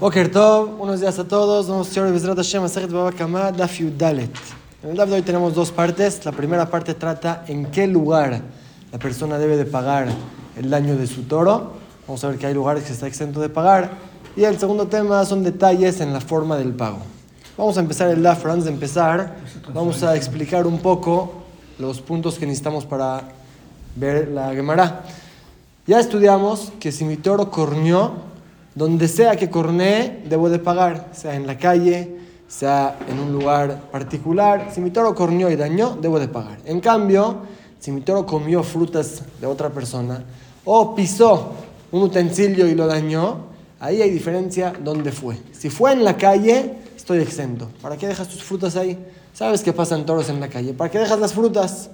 Boker Tov, buenos días a todos. Vamos a Bezrat Hashem, Masechet Baba Kama, Daf. En el Daf de hoy tenemos dos partes. La primera parte trata en qué lugar la persona debe de pagar el daño de su toro. Vamos a ver que hay lugares que está exento de pagar. Y el segundo tema son detalles en la forma del pago. Vamos a empezar el Daf, antes de empezar, vamos a explicar un poco los puntos que necesitamos para ver la Gemara. Ya estudiamos que si mi toro corneó, donde sea que cornee, debo de pagar, sea en la calle, sea en un lugar particular. Si mi toro corneó y dañó, debo de pagar. En cambio, si mi toro comió frutas de otra persona o pisó un utensilio y lo dañó, ahí hay diferencia dónde fue. Si fue en la calle, estoy exento. ¿Para qué dejas tus frutas ahí? ¿Sabes que pasan toros en la calle? ¿Para qué dejas las frutas?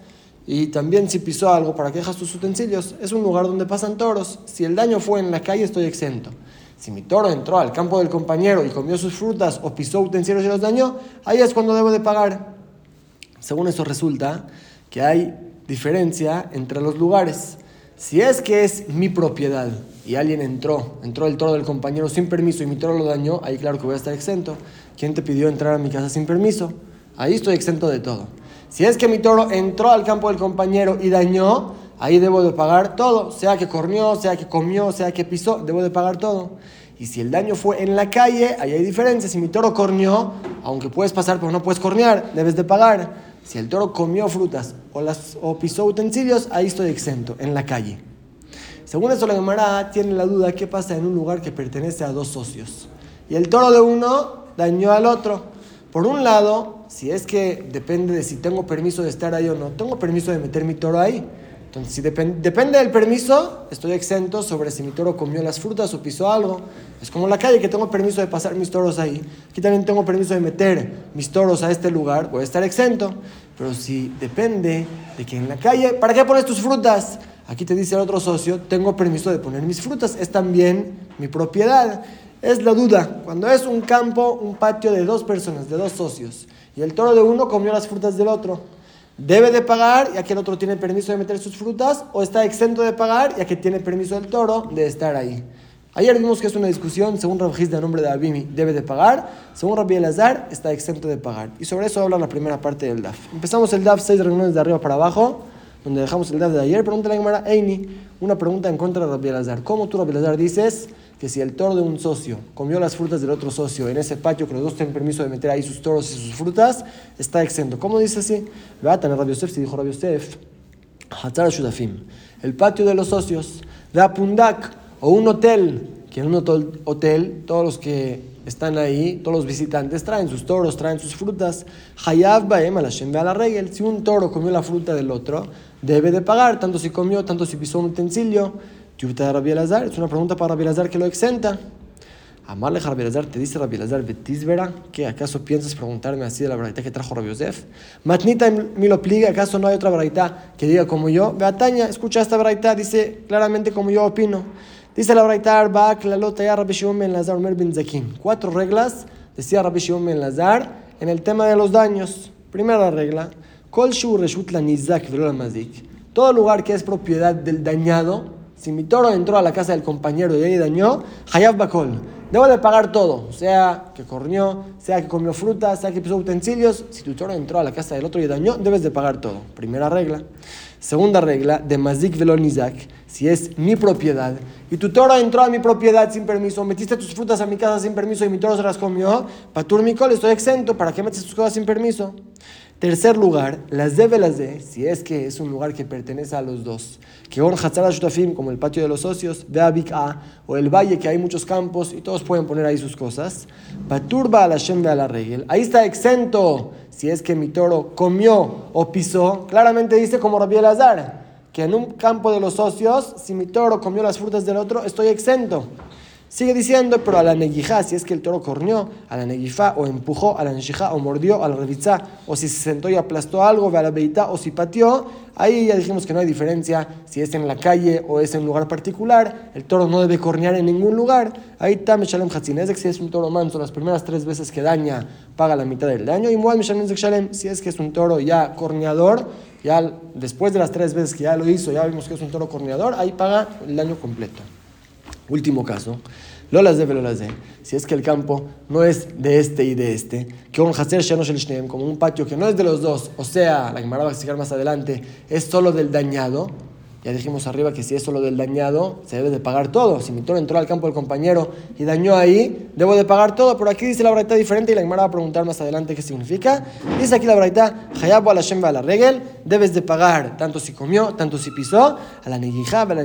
Y también si pisó algo, ¿para qué dejas tus utensilios? Es un lugar donde pasan toros. Si el daño fue en la calle, estoy exento. Si mi toro entró al campo del compañero y comió sus frutas o pisó utensilios y los dañó, ahí es cuando debo de pagar. Según eso resulta que hay diferencia entre los lugares. Si es que es mi propiedad y alguien entró, entró el toro del compañero sin permiso y mi toro lo dañó, ahí claro que voy a estar exento. ¿Quién te pidió entrar a mi casa sin permiso? Ahí estoy exento de todo. Si es que mi toro entró al campo del compañero y dañó, ahí debo de pagar todo, sea que corrió, sea que comió, sea que pisó, debo de pagar todo. Y si el daño fue en la calle, ahí hay diferencia. Si mi toro corneó, aunque puedes pasar pero no puedes cornear, debes de pagar. Si el toro comió frutas o, pisó utensilios, ahí estoy exento, en la calle. Según eso, la Gemara tiene la duda qué pasa en un lugar que pertenece a dos socios. Y el toro de uno dañó al otro. Por un lado, si es que depende de si tengo permiso de estar ahí o no, tengo permiso de meter mi toro ahí. Entonces, si depende del permiso, estoy exento sobre si mi toro comió las frutas o pisó algo. Es como la calle que tengo permiso de pasar mis toros ahí. Aquí también tengo permiso de meter mis toros a este lugar, voy a estar exento. Pero si depende de que en la calle, ¿para qué pones tus frutas? Aquí te dice el otro socio, tengo permiso de poner mis frutas, es también mi propiedad. Es la duda, cuando es un campo, un patio de dos personas, de dos socios, y el toro de uno comió las frutas del otro debe de pagar ya que el otro tiene permiso de meter sus frutas o está exento de pagar ya que tiene permiso el toro de estar ahí. Ayer vimos que es una discusión, según Rabjis de nombre de Abimi, debe de pagar, según Rabbi Elazar, está exento de pagar. Y sobre eso habla la primera parte del DAF. Empezamos el DAF seis reuniones de arriba para abajo, donde dejamos el DAF de ayer. Pregunta la Gemara, Eini, una pregunta en contra de Rabbi Elazar. ¿Cómo tú, Rabbi Elazar, dices que si el toro de un socio comió las frutas del otro socio en ese patio que los dos tienen permiso de meter ahí sus toros y sus frutas, está exento. ¿Cómo dice así? Va a Rabbi Yosef, si dijo Rabbi Yosef, el patio de los socios, de Apundak, o un hotel, que en un hotel, todos los que están ahí, todos los visitantes traen sus toros, traen sus frutas. Hayav Baem a la regel. Si un toro comió la fruta del otro, debe de pagar, tanto si comió, tanto si pisó un utensilio de Rabbi Elazar, es una pregunta para Rabbi Elazar que lo exenta. Amarle Rabbi Elazar, te dice Rabbi Elazar, Betisbera, ¿qué acaso piensas preguntarme así de la verdad que trajo Rabbi Yosef? Matnita me lo pliega, ¿acaso no hay otra verdad que diga como yo? Beataña, escucha esta verdad, dice claramente como yo opino. Dice la verdad, Arba, Klalota, ya Rabbi Shimon Ben Lazar, Omer Ben Zakin. Cuatro reglas, decía Rabbi Shimon Ben Lazar, en el tema de los daños. Primera regla, Kol Shu Reshut La Nizak. Todo lugar que es propiedad del dañado, si mi toro entró a la casa del compañero y ahí dañó, Hayab Bakol. Debo de pagar todo, sea que corrió, sea que comió frutas, sea que pisó utensilios. Si tu toro entró a la casa del otro y dañó, debes de pagar todo. Primera regla. Segunda regla, de Mazik Velonizak, si es mi propiedad y tu toro entró a mi propiedad sin permiso, metiste tus frutas a mi casa sin permiso y mi toro se las comió, Patur Mikol, estoy exento, ¿para qué metes tus cosas sin permiso? Tercer lugar, las de las de, si es que es un lugar que pertenece a los dos, que Or Shutafim, como el patio de los socios, de A, o el valle que hay muchos campos y todos pueden poner ahí sus cosas, Baturba a la Shem a la regel, ahí está exento si es que mi toro comió o pisó, claramente dice como Rabbi Elazar, que en un campo de los socios, si mi toro comió las frutas del otro, estoy exento. Sigue diciendo, pero a la neguijá, si es que el toro corneó, a la neguifá, o empujó, a la nejijá, o mordió, a la revizá, o si se sentó y aplastó algo, a la beitá, o si pateó, ahí ya dijimos que no hay diferencia si es en la calle o es en un lugar particular. El toro no debe cornear en ningún lugar. Ahí está Meshalem Hatzin. Que si es un toro manso, las primeras tres veces que daña, paga la mitad del daño. Y Muad Shalem, si es que es un toro ya corneador, ya después de las tres veces que ya lo hizo, ya vimos que es un toro corneador, ahí paga el daño completo. Último caso. Lo las de, lo las de. Si es que el campo no es de este y de este, que un hacer como un patio que no es de los dos, o sea, la Gemara va a explicar más adelante, es solo del dañado, ya dijimos arriba que si es solo del dañado, se debe de pagar todo. Si mi toro entró al campo del compañero y dañó ahí, debo de pagar todo. Pero aquí dice la braita diferente y la Gemara va a preguntar más adelante qué significa. Dice aquí la braita, Hayabu la Shemba la regel, debes de pagar tanto si comió, tanto si pisó, a la negijá, a la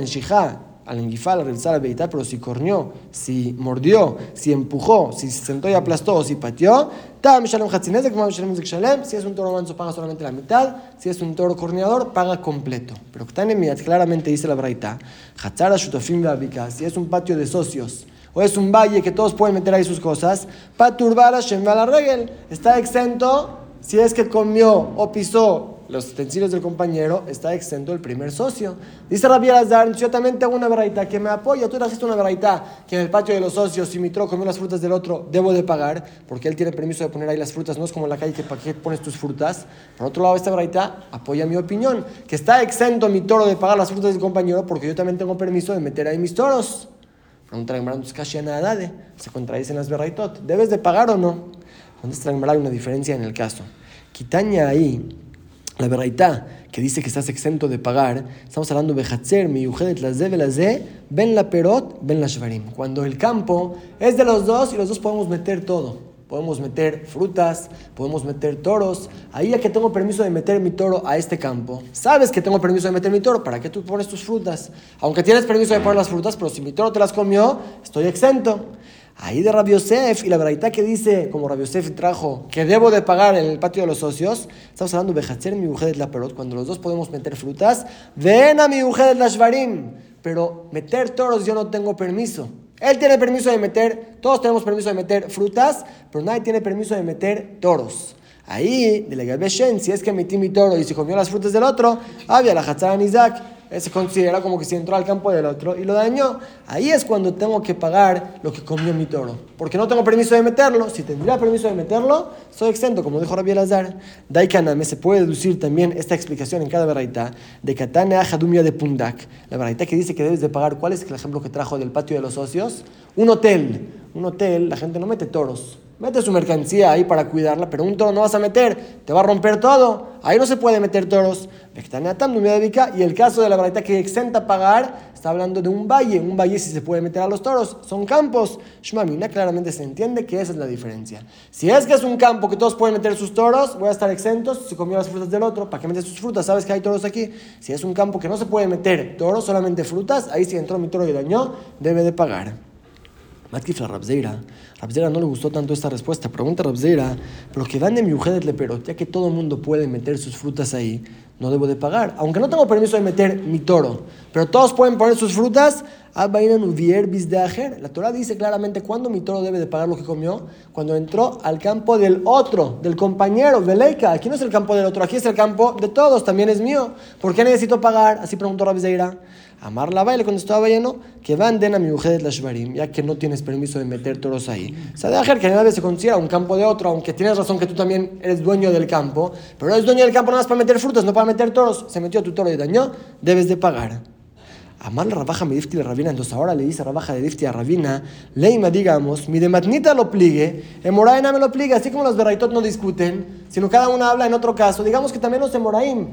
al engifal, al realizar la pero si cornió, si mordió, si empujó, si se sentó y aplastó si pateó, si es un toro manso paga solamente la mitad, si es un toro corneador paga completo. Pero claramente dice la braita, si es un patio de socios, o es un valle que todos pueden meter ahí sus cosas, paturbar a la regel, está exento si es que comió o pisó los utensilios del compañero, está exento el primer socio. Dice Rabbi Azar, yo también tengo una veraita que me apoya. Tú trajiste una veraita que en el patio de los socios, si mi tro comió las frutas del otro, debo de pagar, porque él tiene permiso de poner ahí las frutas, no es como en la calle que para qué pones tus frutas. Por otro lado, esta veraita apoya mi opinión, que está exento mi toro de pagar las frutas del compañero, porque yo también tengo permiso de meter ahí mis toros. Pregunta nada se contradicen las veraitot. ¿Debes de pagar o no? ¿Dónde está Hay una diferencia en el caso. Quitaña ahí la verdad que dice que estás exento de pagar, estamos hablando de Hatzer, mi las de las de, ven la perot, ven la shvarim. Cuando el campo es de los dos y los dos podemos meter todo. Podemos meter frutas, podemos meter toros. Ahí ya que tengo permiso de meter mi toro a este campo, sabes que tengo permiso de meter mi toro, ¿para qué tú pones tus frutas? Aunque tienes permiso de poner las frutas, pero si mi toro te las comió, estoy exento. Ahí de Rabbi Yosef y la verdad que dice, como Rabbi Yosef trajo, que debo de pagar en el patio de los socios, estamos hablando de Hatzer mi mujer de la perot, cuando los dos podemos meter frutas, ven a mi mujer de la shvarim, pero meter toros yo no tengo permiso. Él tiene permiso de meter, todos tenemos permiso de meter frutas, pero nadie tiene permiso de meter toros. Ahí, de la si es que metí mi toro y se comió las frutas del otro, había la Hatzar Isaac se considera como que si entró al campo del otro y lo dañó. Ahí es cuando tengo que pagar lo que comió mi toro. Porque no tengo permiso de meterlo. Si tendría permiso de meterlo, soy exento, como dijo Rabbi Elazar. Daikaname se puede deducir también esta explicación en cada veraita de Katane Ajadumia de Pundak. La veraita que dice que debes de pagar. ¿Cuál es el ejemplo que trajo del patio de los socios? Un hotel. Un hotel, la gente no mete toros Mete su mercancía ahí para cuidarla, pero un toro no vas a meter, te va a romper todo. Ahí no se puede meter toros. Y el caso de la verdad que exenta pagar, está hablando de un valle. Un valle si se puede meter a los toros, son campos. Shmamina claramente se entiende que esa es la diferencia. Si es que es un campo que todos pueden meter sus toros, voy a estar exentos. Si comió las frutas del otro, ¿para qué metes sus frutas? Sabes que hay toros aquí. Si es un campo que no se puede meter toros, solamente frutas, ahí si entró mi toro y dañó, debe de pagar. Matkifla Rabzeira. Rabzeira no le gustó tanto esta respuesta. Pregunta Rabzeira, pero que van de mi de pero ya que todo el mundo puede meter sus frutas ahí, no debo de pagar. Aunque no tengo permiso de meter mi toro, pero todos pueden poner sus frutas. La Torah dice claramente cuándo mi toro debe de pagar lo que comió. Cuando entró al campo del otro, del compañero, Veleika. Aquí no es el campo del otro, aquí es el campo de todos, también es mío. ¿Por qué necesito pagar? Así preguntó Rabzeira. Amar la baile cuando estaba lleno, que van a mi mujer la Shvarim, ya que no tienes permiso de meter toros ahí. De que nadie se considera un campo de otro, aunque tienes razón que tú también eres dueño del campo, pero eres dueño del campo nada más para meter frutas, no para meter toros. Se metió tu toro y dañó, debes de pagar. Amar la rabaja me difti la rabina, entonces ahora le dice rabaja de difti a rabina, leima digamos, mi de matnita lo pligue, en moraina me lo pligue, así como los beraitot no discuten, sino cada uno habla en otro caso, digamos que también los de moraim,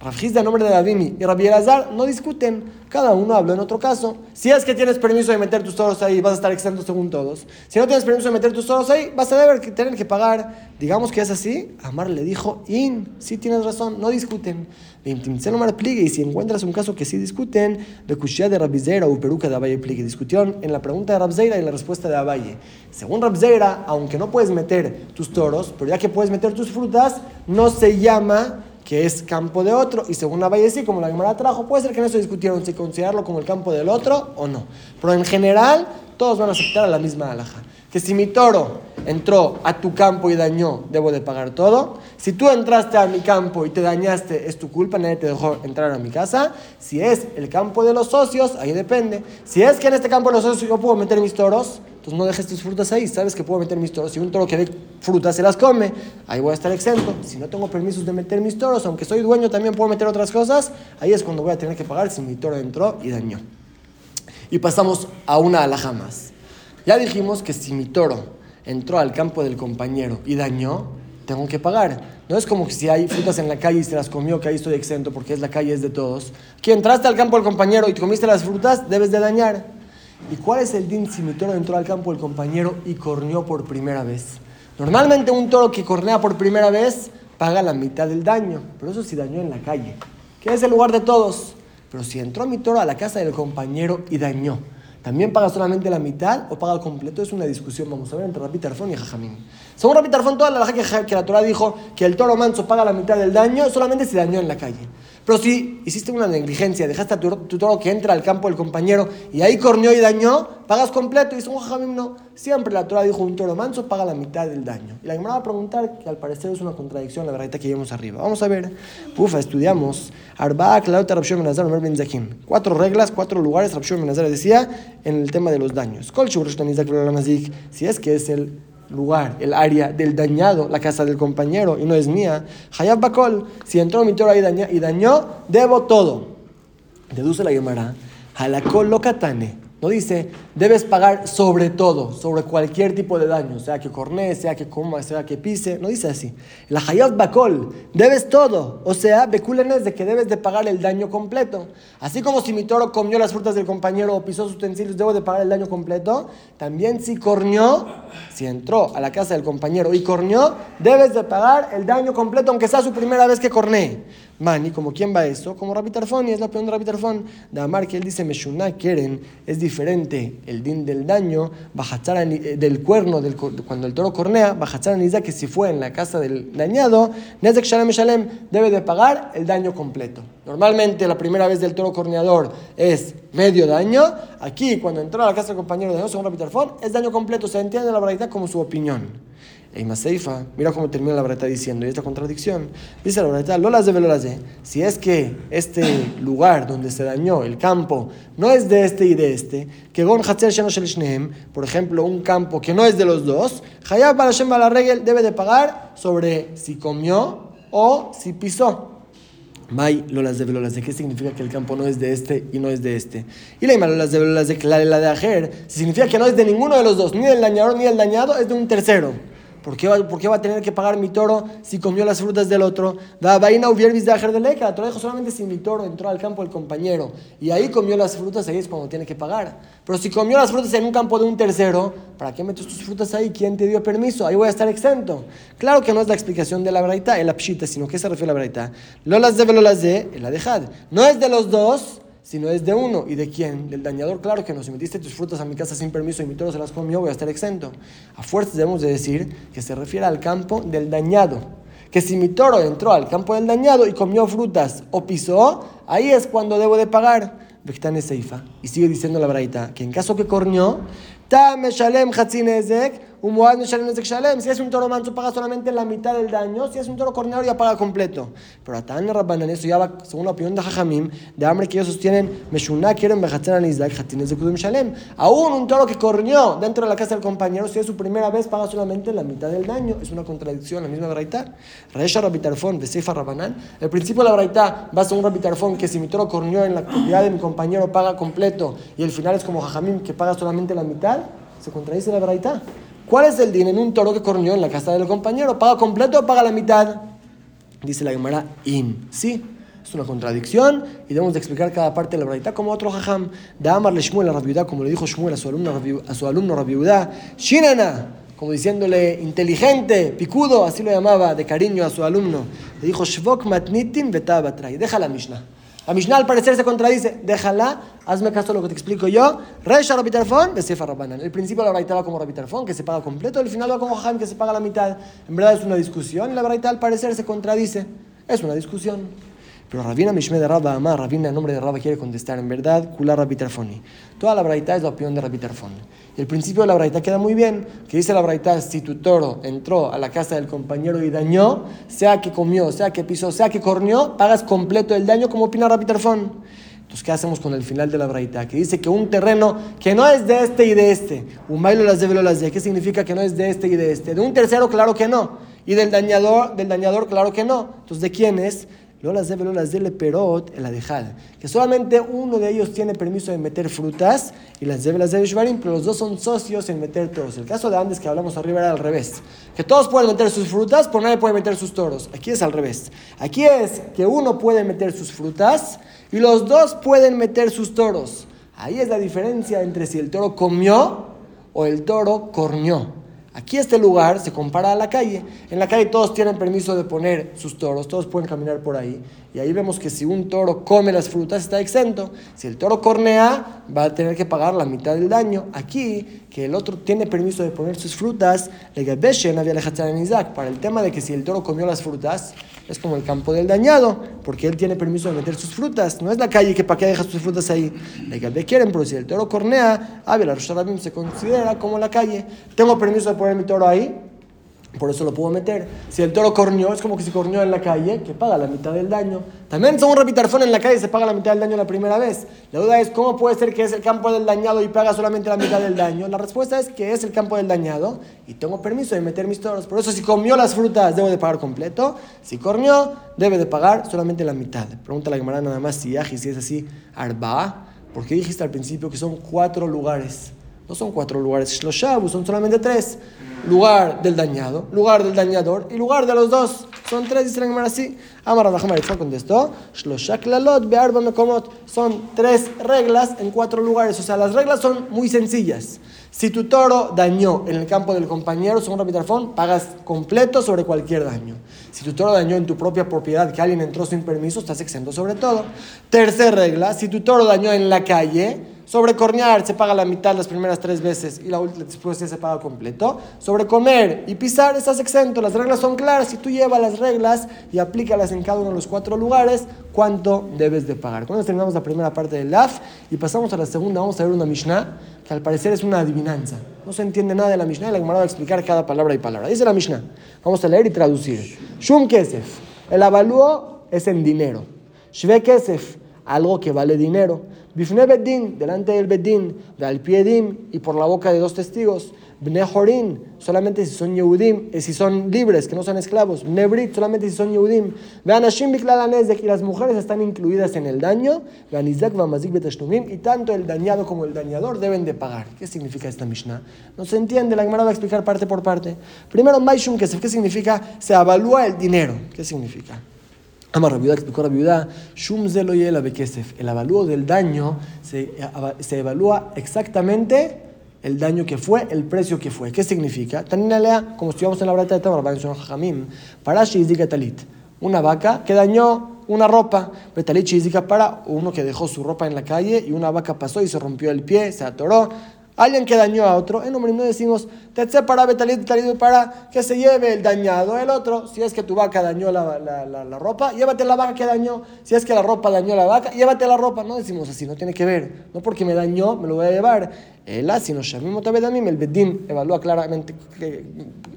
Rafjiz de nombre de Davimi y Rabbi Elazar no discuten, cada uno habla en otro caso. Si es que tienes permiso de meter tus toros ahí, vas a estar exento según todos. Si no tienes permiso de meter tus toros ahí, vas a tener que pagar. Digamos que es así, Amar le dijo, in, sí tienes razón, no discuten y si encuentras un caso que sí discuten, de Kushia de Rabzeira o Peruca de Abaye pligue. Discutieron en la pregunta de Rabzeira y la respuesta de Abaye. Según Rabzeira, aunque no puedes meter tus toros, pero ya que puedes meter tus frutas, no se llama que es campo de otro. Y según Abaye sí, como la Gemara trajo, puede ser que en eso discutieron si considerarlo como el campo del otro o no. Pero en general, todos van a aceptar a la misma alhaja que si mi toro entró a tu campo y dañó, debo de pagar todo. Si tú entraste a mi campo y te dañaste, es tu culpa, nadie te dejó entrar a mi casa. Si es el campo de los socios, ahí depende. Si es que en este campo de los socios yo puedo meter mis toros, entonces no dejes tus frutas ahí. Sabes que puedo meter mis toros. Si un toro que ve frutas se las come, ahí voy a estar exento. Si no tengo permisos de meter mis toros, aunque soy dueño también puedo meter otras cosas, ahí es cuando voy a tener que pagar si mi toro entró y dañó. Y pasamos a una alhaja más. Ya dijimos que si mi toro entró al campo del compañero y dañó, tengo que pagar. No es como que si hay frutas en la calle y se las comió, que ahí estoy exento porque es la calle, es de todos. Que entraste al campo del compañero y te comiste las frutas, debes de dañar. ¿Y cuál es el din si mi toro entró al campo del compañero y corneó por primera vez? Normalmente un toro que cornea por primera vez paga la mitad del daño, pero eso sí dañó en la calle, que es el lugar de todos. Pero si entró mi toro a la casa del compañero y dañó, ¿también paga solamente la mitad o paga completo? Es una discusión, vamos a ver, entre Rabbi Tarfón y Jajamín. Según Rabbi Tarfón, toda la que, que la Torah dijo que el toro manso paga la mitad del daño solamente si dañó en la calle. Pero si hiciste una negligencia, dejaste a tu, toro que entra al campo del compañero y ahí corneó y dañó, pagas completo. Y dice un jajamim, no. Siempre la Torah dijo un toro manso paga la mitad del daño. Y la Gemara va a preguntar, que al parecer es una contradicción, la verdad que llevamos arriba. Vamos a ver. Pufa, estudiamos. Arba, Cuatro reglas, cuatro lugares. Rabshon Menazar decía en el tema de los daños. Si es que es el lugar, el área del dañado, la casa del compañero, y no es mía. Hayab Bakol, si entró mi toro ahí y dañó, debo todo. Deduce la Gemara, Halakol Lokatane. No dice, debes pagar sobre todo, sobre cualquier tipo de daño, sea que cornee, sea que coma, sea que pise. No dice así. La hayat bakol, debes todo. O sea, es de que debes de pagar el daño completo. Así como si mi toro comió las frutas del compañero o pisó sus utensilios, debo de pagar el daño completo. También si corneó, si entró a la casa del compañero y corneó, debes de pagar el daño completo, aunque sea su primera vez que cornee. Mani, como quién va eso, como Rabbi Tarfón, y es la opinión de Rabbi Tarfón, de Amar que él dice Meshuna Keren, es diferente el din del daño, eh, del cuerno, del, cuando el toro cornea, que si fue en la casa del dañado, Nezek Shalem Shalem debe de pagar el daño completo. Normalmente la primera vez del toro corneador es medio daño, aquí cuando entró a la casa del compañero de Dios, según Rabbi Tarfón, es daño completo, se entiende la verdad como su opinión. Seifa, mira cómo termina la breta diciendo, y esta contradicción, dice la breta, lolas de velolas de, si es que este lugar donde se dañó el campo no es de este y de este, que gon por ejemplo, un campo que no es de los dos, Hayab la regel debe de pagar sobre si comió o si pisó. May lolas de velolas de qué significa que el campo no es de este y no es de este. Y la lolas de velolas de la de ajer significa que no es de ninguno de los dos, ni del dañador ni del dañado, es de un tercero. ¿Por qué, va, ¿Por qué, va, a tener que pagar mi toro si comió las frutas del otro? Da vaina ubiervis de de leca. La Torah dijo solamente si mi toro entró al campo del compañero y ahí comió las frutas, ahí es cuando tiene que pagar. Pero si comió las frutas en un campo de un tercero, ¿para qué metes tus frutas ahí? ¿Quién te dio permiso? Ahí voy a estar exento. Claro que no es la explicación de la braita, el apshita, sino que se refiere a la braita. Lolas de velolas de, el adejad. No es de los dos si no es de uno. ¿Y de quién? Del dañador, claro que no. Si metiste tus frutas a mi casa sin permiso y mi toro se las comió, voy a estar exento. A fuerza debemos de decir que se refiere al campo del dañado. Que si mi toro entró al campo del dañado y comió frutas o pisó, ahí es cuando debo de pagar. Seifa. Y sigue diciendo la braita que en caso que cornió, Tame Shalem si es un toro manso, paga solamente la mitad del daño. Si es un toro corneador, ya paga completo. Pero Atan Rabbanan, eso ya va según la opinión de Jajamim, de hambre que ellos sostienen, Meshuná quieren Bejatzan Anizdak, Jatines de Kudum Shalem. Aún un toro que corneó dentro de la casa del compañero, si es su primera vez, paga solamente la mitad del daño. Es una contradicción, la misma Braita. Reisha Rabitarfon, Besefa Rabbanan. El principio de la Braita va según Rabitarfon, que si mi toro corneó en la propiedad de mi compañero, paga completo. Y el final es como Jajamim, que paga solamente la mitad. Se contradice la Braita. ¿Cuál es el dinero en un toro que corrió en la casa del compañero? ¿Paga completo o paga la mitad? Dice la Gemara, in. Sí, es una contradicción y debemos de explicar cada parte de la verdad. Como otro jajam, de amarle Shmuel a Rabiudá, como le dijo Shmuel a su alumno, a su alumno Rabiudá, Shinana, como diciéndole inteligente, picudo, así lo llamaba de cariño a su alumno. Le dijo, Shvok matnitim vetabatrai. Deja la Mishnah. La Mishnah al parecer se contradice. Déjala, hazme caso a lo que te explico yo. Reisha Rabitarfon, Besefa Rabbanan. El principio la Braita va como Rabitarfon, que se paga completo. El final va como Jaime, que se paga la mitad. En verdad es una discusión. La Braita al parecer se contradice. Es una discusión. Pero Rabina Mishme de Rabba Amar, Rabina en nombre de Rabba quiere contestar. En verdad, Kula Rabitarfoni. Toda la Braita es la opinión de Rabitarfon. Y el principio de la braita queda muy bien, que dice la braita, si tu toro entró a la casa del compañero y dañó, sea que comió, sea que pisó, sea que corneó, pagas completo el daño como opina Rapitarfón. Entonces, ¿qué hacemos con el final de la braita? Que dice que un terreno que no es de este y de este, un bailo las de velo las de, ¿qué significa que no es de este y de este? De un tercero, claro que no. Y del dañador, del dañador, claro que no. Entonces, ¿de quién es? Lolas de Lolas de Perot, el Adejal. Que solamente uno de ellos tiene permiso de meter frutas y las de las de Shvarim, pero los dos son socios en meter toros. El caso de antes que hablamos arriba era al revés. Que todos pueden meter sus frutas, pero nadie puede meter sus toros. Aquí es al revés. Aquí es que uno puede meter sus frutas y los dos pueden meter sus toros. Ahí es la diferencia entre si el toro comió o el toro corñó. Aquí este lugar se compara a la calle. En la calle todos tienen permiso de poner sus toros, todos pueden caminar por ahí. Y ahí vemos que si un toro come las frutas está exento. Si el toro cornea, va a tener que pagar la mitad del daño. Aquí, que el otro tiene permiso de poner sus frutas, para el tema de que si el toro comió las frutas, es como el campo del dañado, porque él tiene permiso de meter sus frutas. No es la calle que para qué deja sus frutas ahí. Le quieren, pero si el toro cornea, a la se considera como la calle. Tengo permiso de poner mi toro ahí, por eso lo puedo meter. Si el toro corneó, es como que si corneó en la calle, que paga la mitad del daño. También son un repitarfón en la calle, se paga la mitad del daño la primera vez. La duda es, ¿cómo puede ser que es el campo del dañado y paga solamente la mitad del daño? La respuesta es que es el campo del dañado y tengo permiso de meter mis toros. Por eso, si comió las frutas, debo de pagar completo. Si corneó, debe de pagar solamente la mitad. Pregunta la camarada nada más si si es así, arba. ¿Por qué dijiste al principio que son cuatro lugares? No son cuatro lugares, Shloshabu, son solamente tres. Lugar del dañado, lugar del dañador y lugar de los dos. Son tres, dice la así. Amar Rabajamaritzá contestó. Son tres reglas en cuatro lugares. O sea, las reglas son muy sencillas. Si tu toro dañó en el campo del compañero, según Rabitarfón, pagas completo sobre cualquier daño. Si tu toro dañó en tu propia propiedad, que alguien entró sin permiso, estás exento sobre todo. Tercera regla, si tu toro dañó en la calle, sobre cornear se paga la mitad las primeras tres veces y la última después se paga completo. Sobre comer y pisar estás exento. Las reglas son claras. Si tú llevas las reglas y aplícalas en cada uno de los cuatro lugares, ¿cuánto debes de pagar? Cuando terminamos la primera parte del LAF y pasamos a la segunda, vamos a ver una Mishnah que al parecer es una adivinanza. No se entiende nada de la Mishnah y la Gemara va a explicar cada palabra y palabra. Dice la Mishnah. Vamos a leer y traducir. Shum Kesef. El avalúo es en dinero. Shve Kesef. Algo que vale dinero. Bifne Bedin, delante del Bedin, de Alpiedim y por la boca de dos testigos. Bne solamente si son Yehudim, eh, si son libres, que no son esclavos. Bne solamente si son Yehudim. Vean Hashim que las mujeres están incluidas en el daño. Vean Isaac y tanto el dañado como el dañador deben de pagar. ¿Qué significa esta Mishnah? No se entiende, la Gemara va a explicar parte por parte. Primero, Maishum, ¿qué significa? Se evalúa el dinero. ¿Qué significa? Amar Rabiudá explicó Rabiudá, Shum Zelo Bekesef. El avalúo del daño se, se, evalúa exactamente el daño que fue, el precio que fue. ¿Qué significa? Taninalea, como estudiamos en la brata de Tamar, Parashi Talit. Una vaca que dañó una ropa. Betalit para uno que dejó su ropa en la calle y una vaca pasó y se rompió el pie, se atoró alguien que dañó a otro, en nombre no decimos, te para betalit, para que se lleve el dañado el otro. Si es que tu vaca dañó la, la, la, ropa, llévate la vaca que dañó. Si es que la ropa dañó la vaca, llévate la ropa. No decimos así, no tiene que ver. No porque me dañó, me lo voy a llevar. El asino mí el bedín evalúa claramente,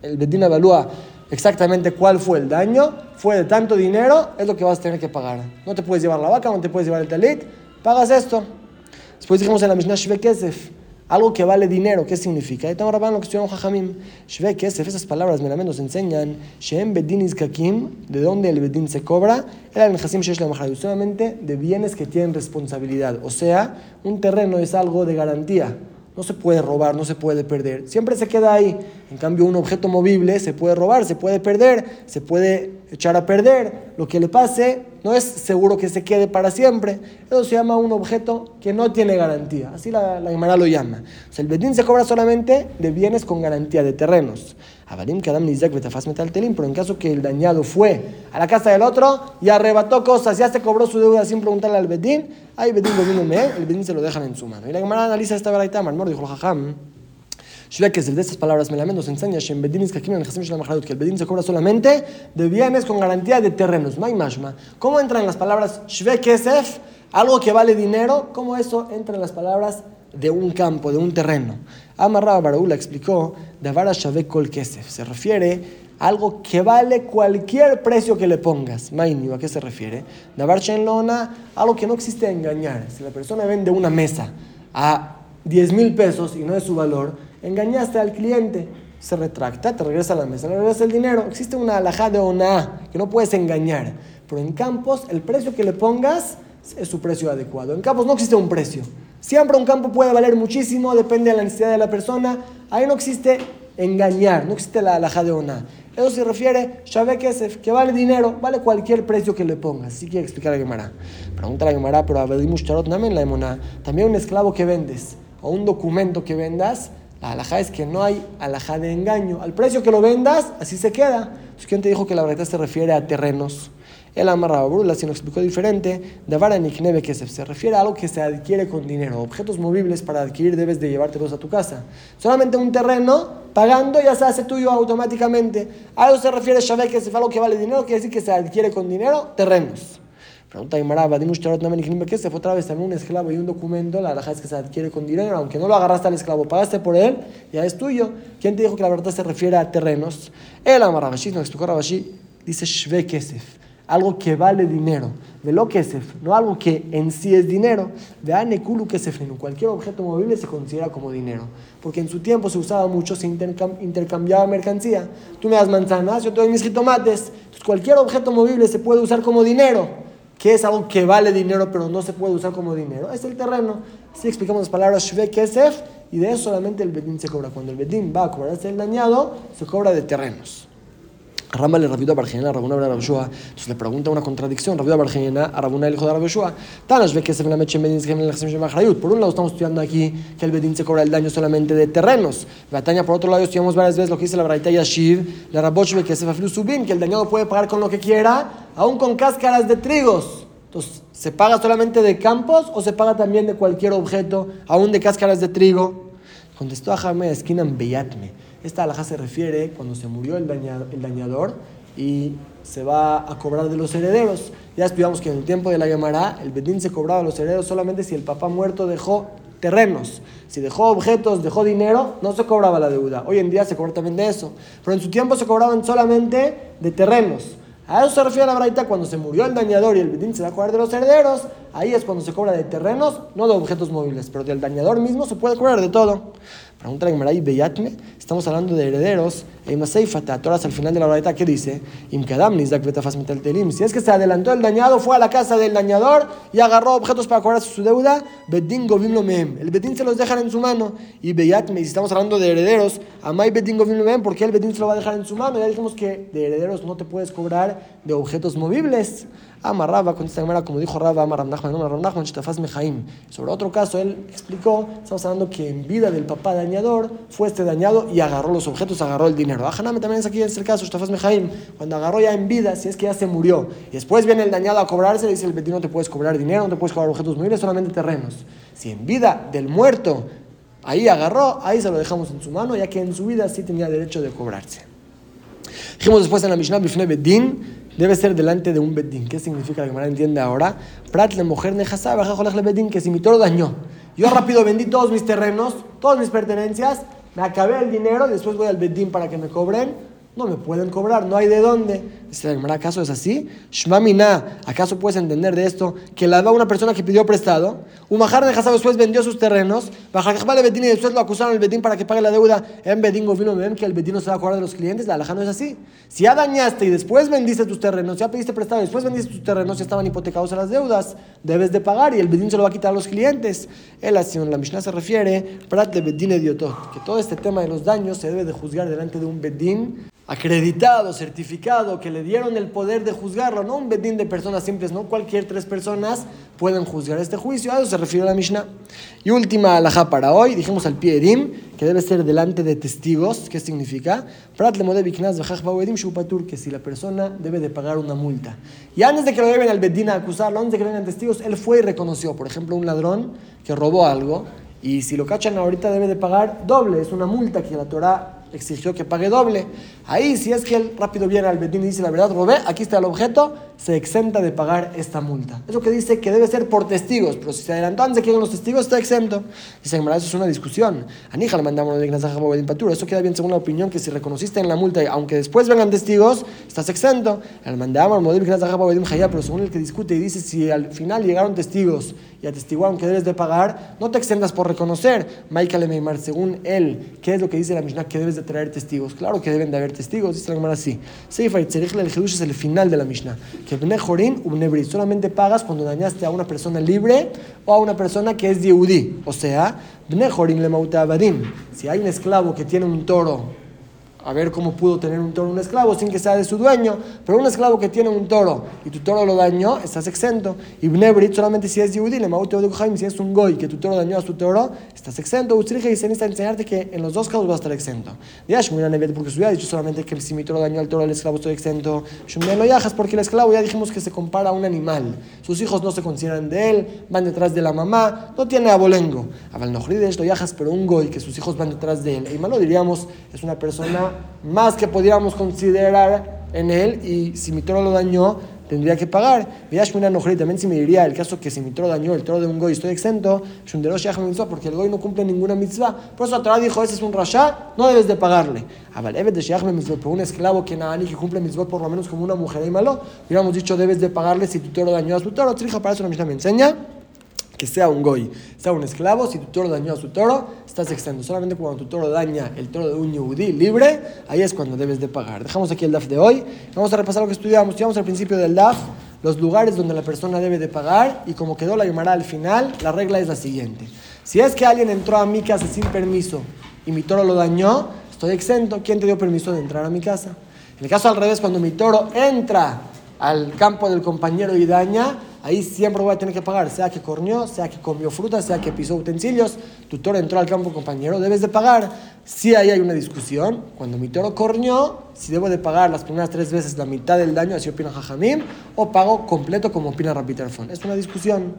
el bedín evalúa exactamente cuál fue el daño, fue de tanto dinero, es lo que vas a tener que pagar. No te puedes llevar la vaca, no te puedes llevar el talit, pagas esto. Después dijimos en la Mishnah Shve algo que vale dinero, ¿qué significa? Y lo que estudiamos Jajamim. Shve Kesef, esas palabras meramente nos enseñan, Shem Bedin Kakim, de dónde el Bedin se cobra, era el Mejasim Shesh la solamente de bienes que tienen responsabilidad. O sea, un terreno es algo de garantía. No se puede robar, no se puede perder. Siempre se queda ahí. En cambio, un objeto movible se puede robar, se puede perder, se puede echar a perder. Lo que le pase no es seguro que se quede para siempre. Eso se llama un objeto que no tiene garantía. Así la, la lo llama. O sea, el bedín se cobra solamente de bienes con garantía, de terrenos. Avarim Kadam Nizak Betafaz Metal Telim, pero en caso que el dañado fue a la casa del otro y arrebató cosas, ya se cobró su deuda sin preguntarle al Bedín, ahí Bedín lo me, el Bedín se lo dejan en su mano. Y la analiza esta verdad Marmor dijo Jajam. Shvek que de estas palabras me la nos enseña que el Bedín se cobra solamente de bienes con garantía de terrenos. ¿Cómo entra en las palabras Shvek algo que vale dinero? ¿Cómo eso entra en las palabras de un campo, de un terreno? Amarraba Baraúla explicó, Davara Shavek Kol Kesef. Se refiere a algo que vale cualquier precio que le pongas. Maini, ¿a qué se refiere? Davar Lona, algo que no existe engañar. Si la persona vende una mesa a 10 mil pesos y no es su valor, engañaste al cliente. Se retracta, te regresa a la mesa, le regresa el dinero. Existe una alajá de ona que no puedes engañar. Pero en campos, el precio que le pongas es su precio adecuado. En campos no existe un precio. Siempre un campo puede valer muchísimo, depende de la necesidad de la persona. Ahí no existe engañar, no existe la alhaja de una. Eso se refiere, Shabe Kesef, que vale dinero, vale cualquier precio que le pongas. Así quiere explicar a Gemara. Pregunta a Gemara, pero a Charot también la emona. También un esclavo que vendes o un documento que vendas, la alhaja es que no hay alhaja de engaño. Al precio que lo vendas, así se queda. Entonces, ¿quién te dijo que la verdad se refiere a terrenos? El amarraba brula, si lo explicó diferente, de Niknebe que se refiere a algo que se adquiere con dinero. Objetos movibles para adquirir debes de llevártelos a tu casa. Solamente un terreno, pagando ya se hace tuyo automáticamente. A eso se refiere Shabbat que se algo que vale dinero, quiere decir que se adquiere con dinero, terrenos. Pregunta Imaraba, dimos que se fue otra vez también un esclavo y un documento, la verdad es que se adquiere con dinero, aunque no lo agarraste al esclavo, pagaste por él, ya es tuyo. ¿Quién te dijo que la verdad se refiere a terrenos? El Amarabashi, no explicó Rabashi, dice Shve Kesef algo que vale dinero, de lo que no algo que en sí es dinero, de Anekulu frena. cualquier objeto movible se considera como dinero, porque en su tiempo se usaba mucho, se intercambiaba mercancía. Tú me das manzanas, yo te doy mis jitomates, entonces cualquier objeto movible se puede usar como dinero, que es algo que vale dinero pero no se puede usar como dinero, es el terreno. Así explicamos las palabras Shve Kesef y de eso solamente el Bedín se cobra. Cuando el Bedín va a cobrarse el dañado, se cobra de terrenos. Rama le Rabiuda Barjena, Rabuna Rabbi Yoshua. Entonces le pregunta una contradicción. Rabiuda Barjena, a Rabuna el hijo de Rabbi Yoshua. Tanas ve que se la meche Bedin se Por un lado estamos estudiando aquí que el Bedin se cobra el daño solamente de terrenos. Batalla por otro lado estudiamos varias veces lo que dice la Braita Yashiv, la Rabosh que se faflu subin, que el dañado puede pagar con lo que quiera, aún con cáscaras de trigos. Entonces, ¿se paga solamente de campos o se paga también de cualquier objeto, aún de cáscaras de trigo? Contestó a Jame esquina Beyatme. Esta alhaja se refiere cuando se murió el, dañador y se va a cobrar de los herederos. Ya estudiamos que en el tiempo de la Gemara el Bedín se cobraba de los herederos solamente si el papá muerto dejó terrenos. Si dejó objetos, dejó dinero, no se cobraba la deuda. Hoy en día se cobra también de eso. Pero en su tiempo se cobraban solamente de terrenos. A eso se refiere la braita cuando se murió el dañador y el bedín se va a cobrar de los herederos. Ahí es cuando se cobra de terrenos, no de objetos móviles, pero del dañador mismo se puede cobrar de todo. Pregunta la Gemara Beyatme, estamos hablando de herederos. Toras al final de la braita, ¿qué dice? Si es que se adelantó el dañado, fue a la casa del dañador y agarró objetos para cobrar su deuda, Bedín Govim. El Bedín se los deja en su mano. Y Beyatme, si estamos hablando de herederos, Amay Bedín Govim ¿por qué el Bedín se lo va a dejar en su mano? Ya dijimos que de herederos no te puedes cobrar de objetos movibles. Amarraba, con esta manera, como dijo Rabba, Amar Nachman, Shtafaz Mejaim. Sobre otro caso, él explicó, estamos hablando que en vida del papá dañador fue este dañado y agarró los objetos, agarró el dinero. Ajaname también es aquí, este caso, Shtafaz Mejaim, cuando agarró ya en vida, si es que ya se murió, y después viene el dañado a cobrarse, le dice el vecino, no te puedes cobrar dinero, no te puedes cobrar objetos móviles, solamente terrenos. Si en vida del muerto ahí agarró, ahí se lo dejamos en su mano, ya que en su vida sí tenía derecho de cobrarse. Dijimos después en la Mishnah, Bifne Bedin, debe ser delante de un bedín. ¿Qué significa? La entiende ahora. Prat le mujer le bedín, que si mi toro dañó. Yo rápido vendí todos mis terrenos, todas mis pertenencias, me acabé el dinero, después voy al bedín para que me cobren no me pueden cobrar, no hay de dónde. Dice ¿acaso es así? Shmamina, ¿acaso puedes entender de esto que la da una persona que pidió prestado? Un majar de Hazab después vendió sus terrenos, Bajar Bedín y después lo acusaron al Bedín para que pague la deuda. En Bedín vino ven que el Bedín no se va a cobrar de los clientes, la alhaja no es así. Si ya dañaste y después vendiste tus terrenos, ya pediste prestado y después vendiste tus terrenos, ya estaban hipotecados a las deudas, debes de pagar y el Bedín se lo va a quitar a los clientes. El así, la Mishnah se refiere, Prat de Bedín que todo este tema de los daños se debe de juzgar delante de un Bedín acreditado, certificado, que le dieron el poder de juzgarlo, no un bedín de personas simples, no cualquier tres personas pueden juzgar este juicio, a eso se refiere la Mishnah. Y última alhaja para hoy, dijimos al pie que debe ser delante de testigos, ¿qué significa? que si la persona debe de pagar una multa. Y antes de que lo lleven al bedín a acusarlo, antes de que vengan testigos, él fue y reconoció, por ejemplo, un ladrón que robó algo, y si lo cachan ahorita debe de pagar doble, es una multa que la Torah exigió que pague doble. Ahí, si es que él rápido viene al Bedín y dice la verdad, robé, aquí está el objeto, se exenta de pagar esta multa. Eso que dice que debe ser por testigos, pero si se adelantó antes de que lleguen los testigos, está exento. Dice, eso es una discusión. Anija le mandamos de Eso queda bien según la opinión que si reconociste en la multa, aunque después vengan testigos, estás exento. El mandamos pero según el que discute y dice si al final llegaron testigos y atestiguaron que debes de pagar, no te exentas por reconocer. Michael Meimar, según él, ¿qué es lo que dice la Mishnah? Que debes de traer testigos. Claro que deben de haber testigos, dice la Gemara así. Seifa y el es el final de la Mishnah. que Bnejorin u Bnebrit. Solamente pagas cuando dañaste a una persona libre o a una persona que es Yehudi. O sea, Bnejorin le mautabadim. Si hay un esclavo que tiene un toro a ver cómo pudo tener un toro un esclavo sin que sea de su dueño, pero un esclavo que tiene un toro y tu toro lo dañó, estás exento. Y Bnebrit solamente si es Yehudi, si es un goy que tu toro dañó a su toro, estás exento. Usted dice enseñarte que en los dos casos va a estar exento. porque su ha dicho solamente que si mi toro dañó al toro, el esclavo estoy exento. Lo yajas porque el esclavo ya dijimos que se compara a un animal. Sus hijos no se consideran de él, van detrás de la mamá, no tiene abolengo. Aval no yajas, pero un goy que sus hijos van detrás de él. Y malo diríamos, es una persona más que podríamos considerar en él y si mi toro lo dañó, tendría que pagar. También si me diría el caso que si mi toro dañó el toro de un goy, estoy exento, porque el goy no cumple ninguna mitzvah. Por eso Torah dijo, ese es un rasha, no debes de pagarle. Por un esclavo que nada ni que cumple mitzvot por lo menos como una mujer y malo, hubiéramos dicho, debes de pagarle si tu toro dañó a su toro. Trija, para eso la misma me enseña que sea un goy, sea un esclavo, si tu toro dañó a su toro, estás exento. Solamente cuando tu toro daña el toro de un yudí libre, ahí es cuando debes de pagar. Dejamos aquí el DAF de hoy. Vamos a repasar lo que estudiamos. Estudiamos al principio del DAF los lugares donde la persona debe de pagar y como quedó la llamará al final, la regla es la siguiente. Si es que alguien entró a mi casa sin permiso y mi toro lo dañó, estoy exento. ¿Quién te dio permiso de entrar a mi casa? En el caso al revés, cuando mi toro entra al campo del compañero y daña, ahí siempre voy a tener que pagar, sea que corneó, sea que comió fruta, sea que pisó utensilios, tu toro entró al campo compañero, debes de pagar. Si ahí hay una discusión, cuando mi toro corneó, si debo de pagar las primeras tres veces la mitad del daño, así opina Jajamim, o pago completo como opina Rapiterfon. Es una discusión.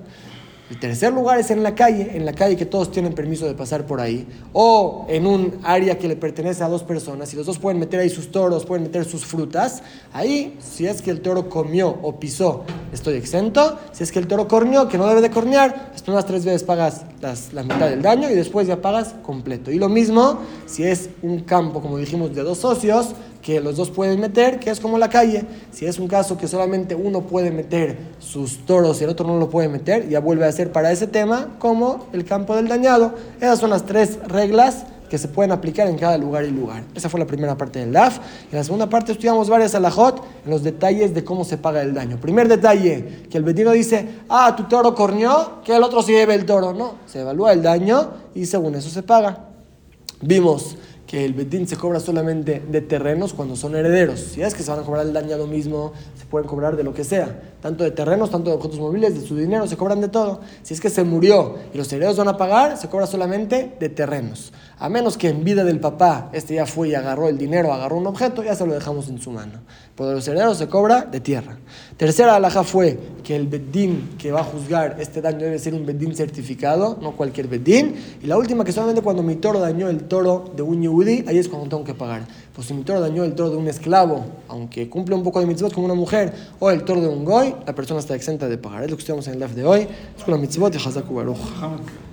El tercer lugar es en la calle, en la calle que todos tienen permiso de pasar por ahí, o en un área que le pertenece a dos personas, y los dos pueden meter ahí sus toros, pueden meter sus frutas, ahí, si es que el toro comió o pisó, estoy exento, si es que el toro corneó, que no debe de cornear, las primeras tres veces pagas la mitad del daño y después ya pagas completo. Y lo mismo si es un campo, como dijimos, de dos socios, que los dos pueden meter, que es como la calle. Si es un caso que solamente uno puede meter sus toros y el otro no lo puede meter, ya vuelve a ser para ese tema como el campo del dañado. Esas son las tres reglas que se pueden aplicar en cada lugar y lugar. Esa fue la primera parte del DAF. En la segunda parte estudiamos varias alajot en los detalles de cómo se paga el daño. Primer detalle, que el vecino dice, ah, tu toro corneó, que el otro se lleve el toro. No, se evalúa el daño y según eso se paga. Vimos que el betín se cobra solamente de terrenos cuando son herederos. Si es que se van a cobrar el dañado mismo, se pueden cobrar de lo que sea, tanto de terrenos, tanto de objetos móviles, de su dinero, se cobran de todo. Si es que se murió y los herederos van a pagar, se cobra solamente de terrenos. A menos que en vida del papá este ya fue y agarró el dinero, agarró un objeto, ya se lo dejamos en su mano. Por los herederos se cobra de tierra. Tercera alhaja fue que el bedín que va a juzgar este daño debe ser un bedín certificado, no cualquier bedín. Y la última que solamente cuando mi toro dañó el toro de un yehudi, ahí es cuando tengo que pagar. Pues si mi toro dañó el toro de un esclavo, aunque cumple un poco de mitzvot como una mujer, o el toro de un goy, la persona está exenta de pagar. Es lo que estudiamos en el DAF de hoy. Es con la mitzvot y.